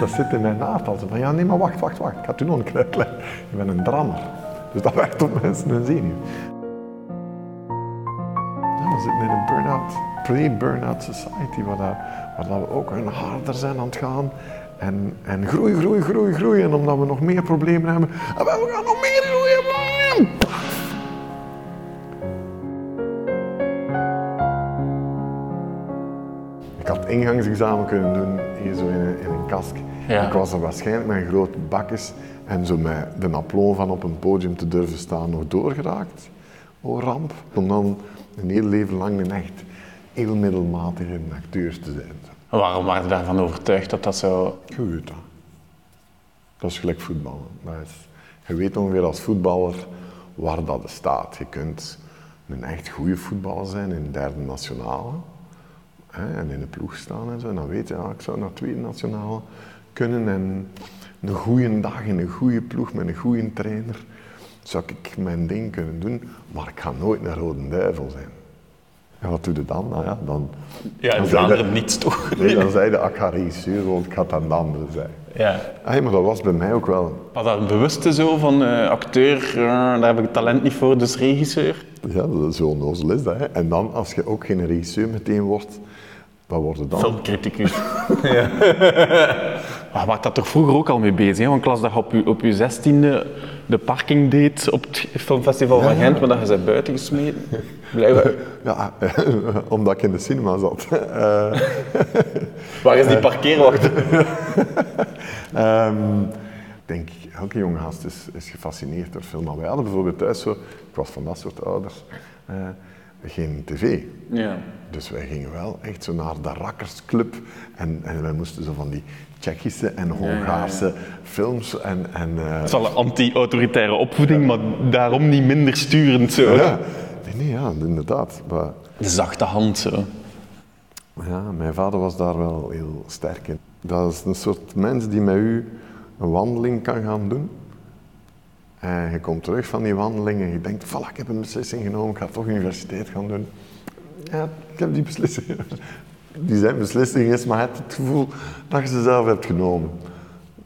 Dat zit in mijn naad al. Zo Van ja, nee, maar wacht, wacht, wacht. Ik het u nog een uitleggen. Ik ben een drammer. Dus dat werkt op mensen hun zenuw. Ja, we zitten in een burn-out, pre-burn-out society, waar, we ook een harder zijn aan het gaan. En, en groei, groei, groei, groei. En omdat we nog meer problemen hebben, en we gaan nog meer groeien. Ik had ingangsexamen kunnen doen hier zo in een, in een kask. Ja. Ik was er waarschijnlijk met een groot bakjes en zo met de aplomb van op een podium te durven staan nog doorgeraakt. Oh ramp. Om dan een heel leven lang een echt heel middelmatige acteur te zijn. Waarom waren je daarvan overtuigd dat dat zo... Je weet dat. Dat is gelijk voetballen. Dat is, je weet ongeveer als voetballer waar dat staat. Je kunt een echt goede voetballer zijn in derde nationale. Hè, en in de ploeg staan en zo. En dan weet je, ja, ik zou naar tweede nationale kunnen. En een goede dag in een goede ploeg met een goede trainer zou ik mijn ding kunnen doen. Maar ik ga nooit een rode duivel zijn. En wat doe je dan? Nou ja, dan, Ja, in dan Vlaanderen niets toch? Nee, dan zei de, "Ah, ik ga regisseur, want ik ga het aan de anderen zijn. Ja. Ah, maar dat was bij mij ook wel. Was dat bewuste zo van eh, acteur, eh, daar heb ik talent niet voor, dus regisseur? Ja, dat is zo onnozel is dat. Hè. En dan, als je ook geen regisseur meteen wordt, wat word je dan? Filmcriticus. ja. Maar was dat toch vroeger ook al mee bezig? Hè? Want ik las dat je op je, op je zestiende de parking deed op het filmfestival van Gent, maar dat je ze buiten gesmeten. Blijkbaar. Ja, omdat ik in de cinema zat. Eh, Waar is die parkeerwacht? ehm, ik denk, elke jonge gast is, is gefascineerd door film. Maar wij hadden bijvoorbeeld thuis zo, ik was van dat soort ouders, eh, geen tv. Ja. Dus wij gingen wel echt zo naar de rakkersclub en, en wij moesten zo van die Tsjechische en Hongaarse films en... en eh, Het is wel een anti-autoritaire opvoeding, maar daarom niet minder sturend zo. ja, nee, nee, ja, inderdaad. Maar, De zachte hand zo. ja, mijn vader was daar wel heel sterk in. Dat is een soort mens die met u een wandeling kan gaan doen. En je komt terug van die wandeling en je denkt, voilà, ik heb een beslissing genomen, ik ga toch universiteit gaan doen. Ja, ik heb die beslissing. Die zijn beslissing is, maar je hebt het gevoel dat je ze zelf hebt genomen.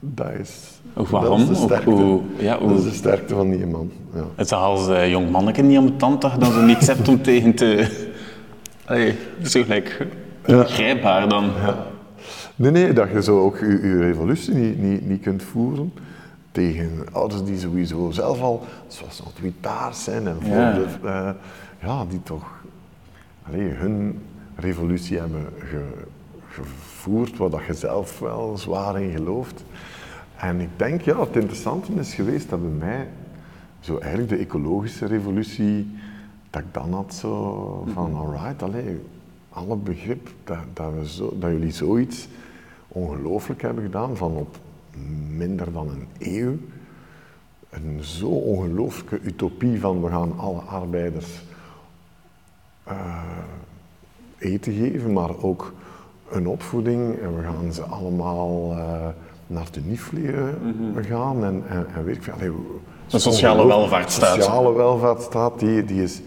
Dat is, Of dat waarom? is de sterkte. hoe- ja, hoe- Dat is de sterkte van die man. Ja. Het is als eh, jong manneke niet aan de tand dat zo niets hebt om tegen te... Allee, dat is zo gelijk ongrijpbaar dan. Nee, nee, dat je zo ook je, je revolutie niet, niet, niet kunt voeren tegen ouders die sowieso zelf al, zoals autoritair zijn en Ja. voor de, eh, ja, die toch allee, hun revolutie hebben ge- gevoerd, waar dat je zelf wel zwaar in gelooft. En ik denk, ja, het interessante is geweest dat bij mij, zo eigenlijk de ecologische revolutie, dat ik dan had zo van, alright, allee, alle begrip dat, dat, we zo, dat jullie zoiets ongelooflijk hebben gedaan van op minder dan een eeuw. Een zo ongelooflijke utopie van we gaan alle arbeiders eh, eten geven, maar ook een opvoeding en we gaan ze allemaal eh, naar de NIF leren gaan en, en, en weet ik veel. Allee, Een sociale welvaartsstaat. De sociale welvaartsstaat, die, die is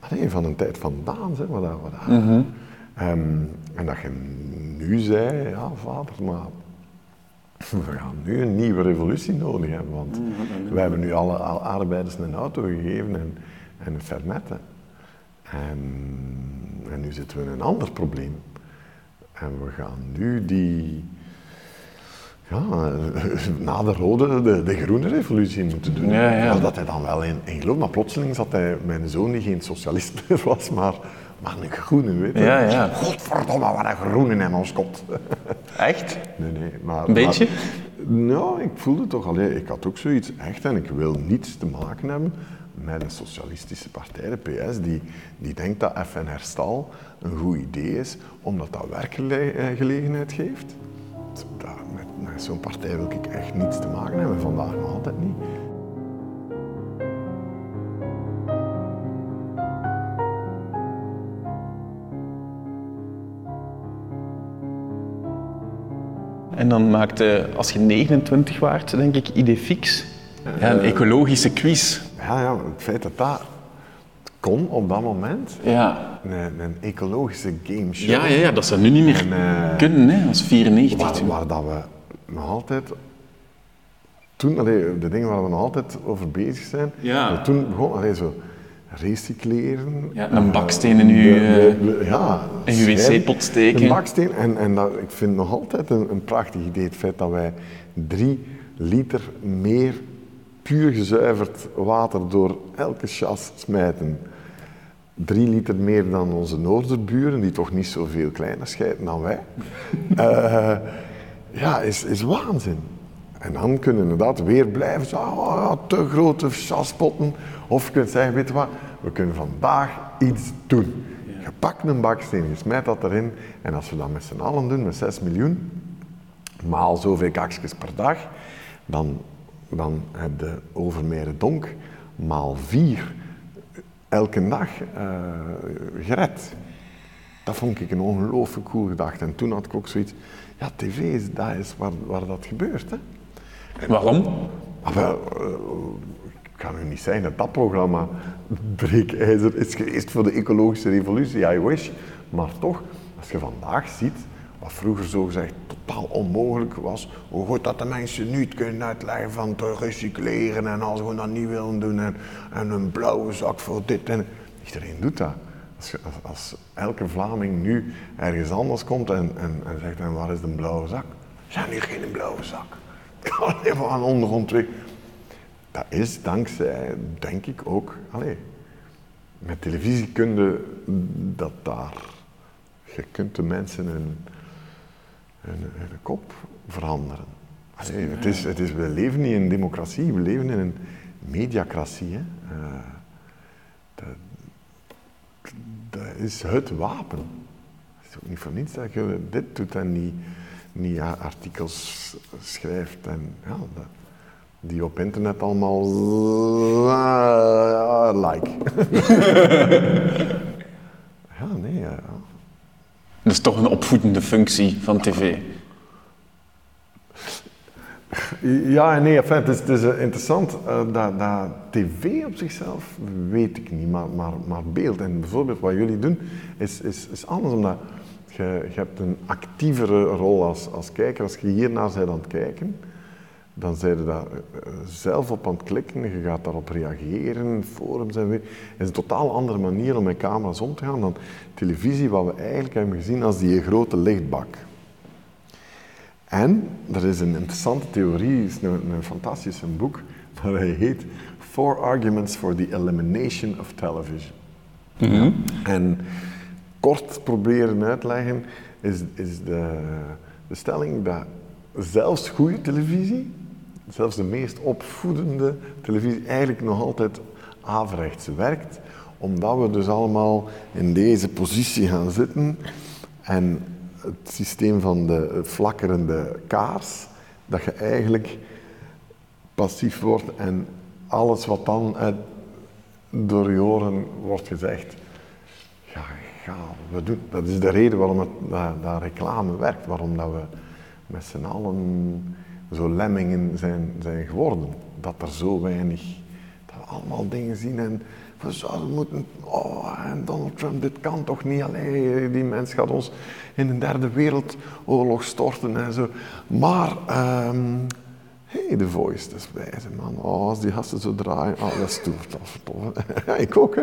allee, van een tijd vandaan. Zeg, dat- wat dat- Ehm, en dat je nu zei, ja vader, maar we gaan nu een nieuwe revolutie nodig hebben, want wij hebben nu alle, alle arbeiders een auto gegeven en, en een fernet. hè. En, en nu zitten we in een ander probleem. En we gaan nu die, ja, na de rode, de, de groene revolutie moeten doen. Ja, ja. Dat hij dan wel in, in geloof, maar plotseling zat hij, mijn zoon die geen socialist meer was, maar, maar een groene, weet je. Ja, ja. Godverdomme, wat een groene in ons kop. Echt? Nee, nee. Maar, Een beetje? Maar, nou, ik voelde toch alleen, ik had ook zoiets echt en ik wil niets te maken hebben met een socialistische partij, de PS, die, die denkt dat FN Herstal een goed idee is, omdat dat werkgelegenheid geeft. Dat, met met zo'n partij wil ik echt niets te maken hebben, vandaag nog altijd niet. Dan maakte, als je 29 waart, denk ik, Idefix. Ja, een ecologische quiz. Ja, ja, het feit dat dat kon op dat moment, Ja. een, een ecologische gameshow. Ja, ja, ja, dat zou nu niet meer En, eh, kunnen, hè, als 94. Waar, waar dat we nog altijd, toen, allee, de dingen waar we nog altijd over bezig zijn, Ja. toen begon, allee, zo, recycleren. Ja, een eh, baksteen in uw, de- eh, de- ja, in uw wc-pot steken. Een baksteen. En, en dat, ik vind nog altijd een, een prachtig idee het feit dat wij drie liter meer puur gezuiverd water door elke chas smijten. Drie liter meer dan onze noorderburen, die toch niet zoveel kleiner scheiden dan wij. Eh, ja, is, is waanzin. En dan kunnen we inderdaad weer blijven zeggen, oh, te grote chaspotten. Of je kunt zeggen, weet je wat, we kunnen vandaag iets doen. Je pakt een baksteen, je smijt dat erin. En als we dat met z'n allen doen, met 6 miljoen, maal zoveel kakjes per dag, dan, dan heb je overmere donk maal vier elke dag eh, gered. Dat vond ik een ongelooflijk cool gedachte. En toen had ik ook zoiets, ja, tv is, dat is waar, waar dat gebeurt. Hè. Waarom? Maar wel, eh, kan u niet zeggen dat dat programma breekijzer is geweest voor de ecologische revolutie, I wish. Maar toch, als je vandaag ziet, wat vroeger zogezegd totaal onmogelijk was, hoe goed dat de mensen nu het kunnen uitleggen van te recycleren en als we dat niet willen doen en, en een blauwe zak voor dit en... Iedereen doet dat. Als, elke Vlaming nu ergens anders komt en, en, en zegt, en waar is de blauwe zak? Ja, nu geen blauwe zak. Even aan onderontwikkeling. Dat is dankzij, denk ik ook, allee, met televisie kun je dat daar. Je kunt de mensen hun, hun, kop veranderen. Allee, het is, het is, we leven niet in een democratie, we leven in een mediacratie. Eh, dat, dat is het wapen. Het is ook niet voor niets dat je dit doet en niet, niet artikels schrijft. En, ja, die op internet allemaal eh, like. ja, nee. ja. Dat is toch een opvoedende functie van tv. Ja en nee, enfin, het is, het is eh, interessant eh, dat, dat tv op zichzelf, weet ik niet, maar, maar, maar beeld. En bijvoorbeeld wat jullie doen, is, is, is anders, omdat je, je hebt een actievere rol als, als kijker. Als je hiernaar bent aan het kijken, dan zijn je daar eh, zelf op aan het klikken, je gaat daarop reageren, forums en weer. Het is een totaal andere manier om met camera's om te gaan dan televisie, wat we eigenlijk hebben gezien als die grote lichtbak. En er is een interessante theorie, is een, een fantastisch boek, dat hij heet Four Arguments for the Elimination of Television. En kort proberen uitleggen is, is de, de stelling dat zelfs goede televisie, zelfs de meest opvoedende televisie, eigenlijk nog altijd averechts werkt, omdat we dus allemaal in deze positie gaan zitten en het systeem van de flakkerende kaars, dat je eigenlijk passief wordt en alles wat dan door je oren wordt gezegd, ja, ga, we doen. Dat is de reden waarom het, dat, reclame werkt, waarom dat we met z'n allen zo lemmingen zijn, zijn geworden. Dat er zo weinig, dat we allemaal dingen zien en we zouden moeten, oh, en Donald Trump, dit kan toch niet, allee, die mens gaat ons in een derde wereldoorlog storten en zo. Maar, ehm hey, The Voice, dat is wijze man. Oh, als die gasten zo draaien, oh, dat is tof, tof, tof. Ja, ik ook, hè.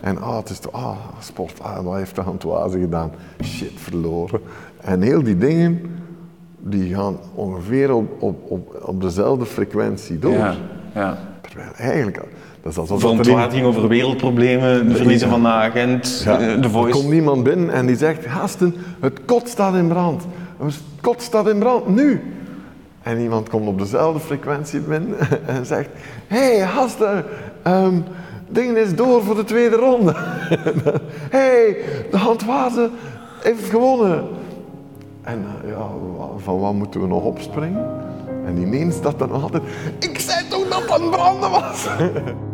En ah, het is toch, ah, sport, ah, wat heeft de Antoise gedaan? Shit, verloren. En heel die dingen, die gaan ongeveer op, op, op, op dezelfde frequentie door. Ja, ja. Terwijl eigenlijk, dat is alsof er Verontwaardiging over wereldproblemen, de verliezen van de agent, Ja, eh, de Er voice. komt iemand binnen en die zegt, gasten, het kot staat in brand. Het kot staat in brand, nu. En iemand komt op dezelfde frequentie binnen en zegt, hé hey, gasten, ehm ding is door voor de tweede ronde. Hé, hey, de handwazen heeft gewonnen. En eh, ja, van wat moeten we nog opspringen? En ineens dat dan altijd, ik zei toch dat het het branden was.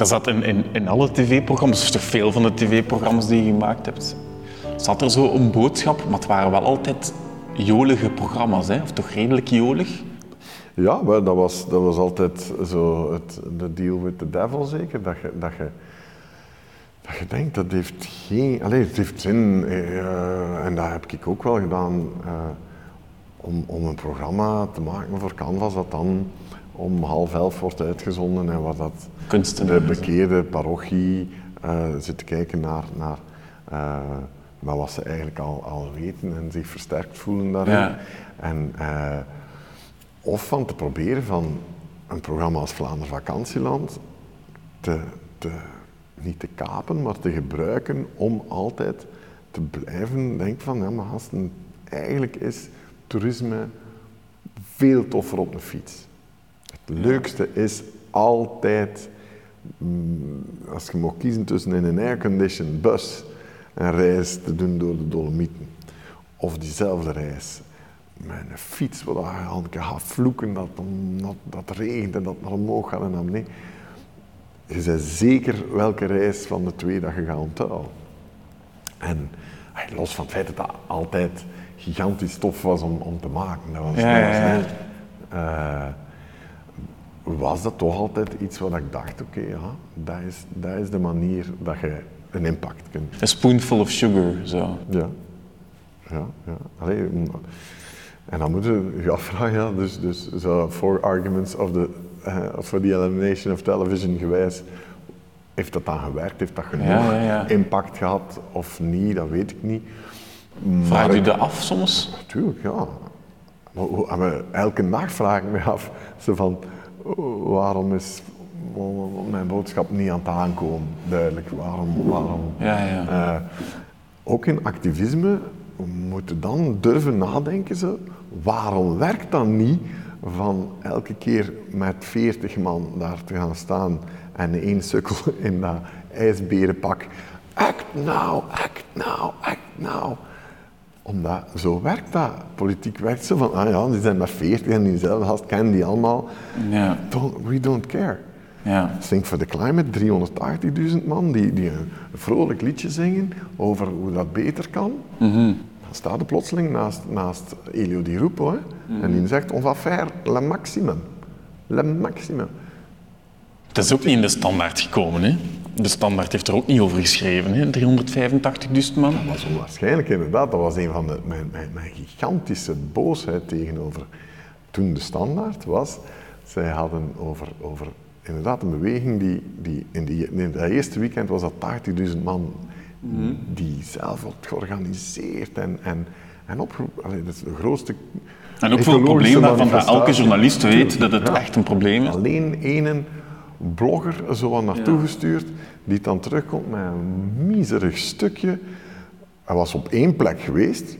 Dat zat in, in, in alle tv-programma's, of toch veel van de tv-programma's die je gemaakt hebt. Zat er zo een boodschap, maar het waren wel altijd jolige programma's, hè? of toch redelijk jolig? Ja, dat was, dat was altijd zo het, de deal with the devil zeker. Dat je, dat je, Dat je denkt, dat heeft geen... Allee, het heeft zin, eh, en dat heb ik ook wel gedaan, eh, om, om een programma te maken voor Canvas dat dan om half elf wordt uitgezonden en waar dat de bekeerde parochie eh, zit te kijken naar, naar eh, maar wat ze eigenlijk al, al weten en zich versterkt voelen daarin. Ja. En, eh, of van te proberen van een programma als Vlaanderen Vakantieland te, te, niet te kapen, maar te gebruiken om altijd te blijven denken van, ja maar gasten, eigenlijk is toerisme veel toffer op een fiets. Het leukste is altijd, mm, als je mag kiezen tussen in een airconditioned bus een reis te doen door de Dolomieten, of diezelfde reis met een fiets waar je al een keer gaat vloeken dat, dat, dat regent en dat naar omhoog gaat en naar beneden. Je zei zeker welke reis van de twee dat je gaat onthouden. En los van het feit dat dat altijd gigantisch tof was om, om te maken. Dat was, Ja, was dat toch altijd iets wat ik dacht, oké, ja, dat is, dat is de manier dat je een impact kunt. A spoonful of sugar, zo. Ja. Ja, ja. Allee, mm, en dan moeten je je afvragen, ja, dus, dus zo four arguments of the, eh, for the elimination of television gewijs, heeft dat dan gewerkt? Heeft dat genoeg Ja, ja, ja. impact gehad of niet? Dat weet ik niet. Vraagt u ik- dat af soms? Natuurlijk, ja. Maar, en we- elke dag vraag ik me af, zo van, waarom is mijn boodschap niet aan het aankomen? Duidelijk, waarom? waarom Ja, ja. Eh, ook in activisme we moeten dan durven nadenken, zo, waarom werkt dat niet van elke keer met 40 man daar te gaan staan en één sukkel in dat ijsberenpak. Act now, act now, act now omdat zo werkt dat. Politiek werkt zo van, ah ja, die zijn maar 40 en diezelfde gast kennen die allemaal. Don't, we don't care. Ja. Think for the Climate, 380.000 man die, die een vrolijk liedje zingen over hoe dat beter kan. Dan staat er plotseling naast, naast Elio Di Rupo hè? en die zegt, on va faire le maximum. Le maximum. Het is ook niet in de standaard gekomen, hè? De standaard heeft er ook niet over geschreven, hè? 385.000 man. Dat was onwaarschijnlijk inderdaad. Dat was een van de, mijn, mijn, mijn gigantische boosheid tegenover toen de standaard was. Zij hadden over, over inderdaad een beweging die, die in, die in dat eerste weekend was dat 80.000 man die zelf had georganiseerd en, en, en opgeroepen. Allee, Dat is de grootste En ook voor het probleem waarvan dat elke journalist weet dat het Ja. echt een probleem is. Alleen ene blogger zo wat naartoe gestuurd, die dan terugkomt met een miserig stukje. Hij was op één plek geweest,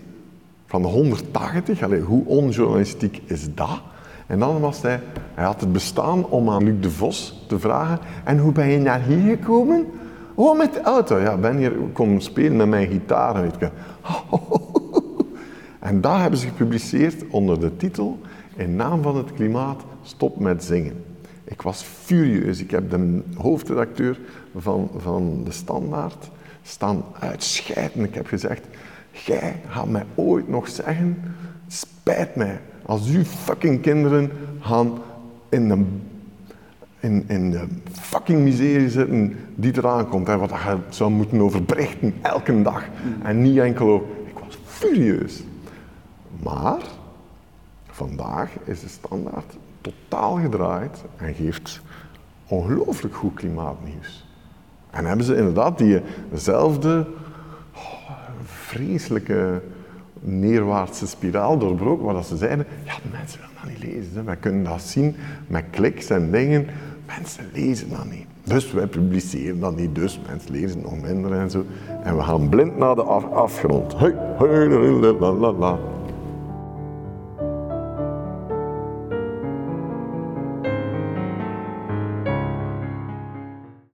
van de 180. Allee, hoe onjournalistiek is dat? En dan was hij, hij had het bestaan om aan Luc de Vos te vragen, en hoe ben je naar hier gekomen? Oh, met de auto. Ja, ben hier komen spelen met mijn gitaar. Weet je. En daar hebben ze gepubliceerd onder de titel In naam van het klimaat, stop met zingen. Ik was furieus. Ik heb de hoofdredacteur van, van De Standaard staan uitscheiden. Ik heb gezegd, jij gaat mij ooit nog zeggen, spijt mij, als uw fucking kinderen gaan in de, in, in de fucking miserie zitten die eraan komt. Hè, wat je zou moeten overberichten elke dag. En niet enkel. Ik was furieus. Maar vandaag is de standaard totaal gedraaid en geeft ongelooflijk goed klimaatnieuws. En hebben ze inderdaad die, dezelfde oh, vreselijke neerwaartse spiraal doorbroken, waar ze zeiden, ja, de mensen willen dat niet lezen. Hè. Wij kunnen dat zien met kliks en dingen. Mensen lezen dat niet. Dus wij publiceren dat niet, dus mensen lezen nog minder en zo. En we gaan blind naar de af- afgrond. La, la, la.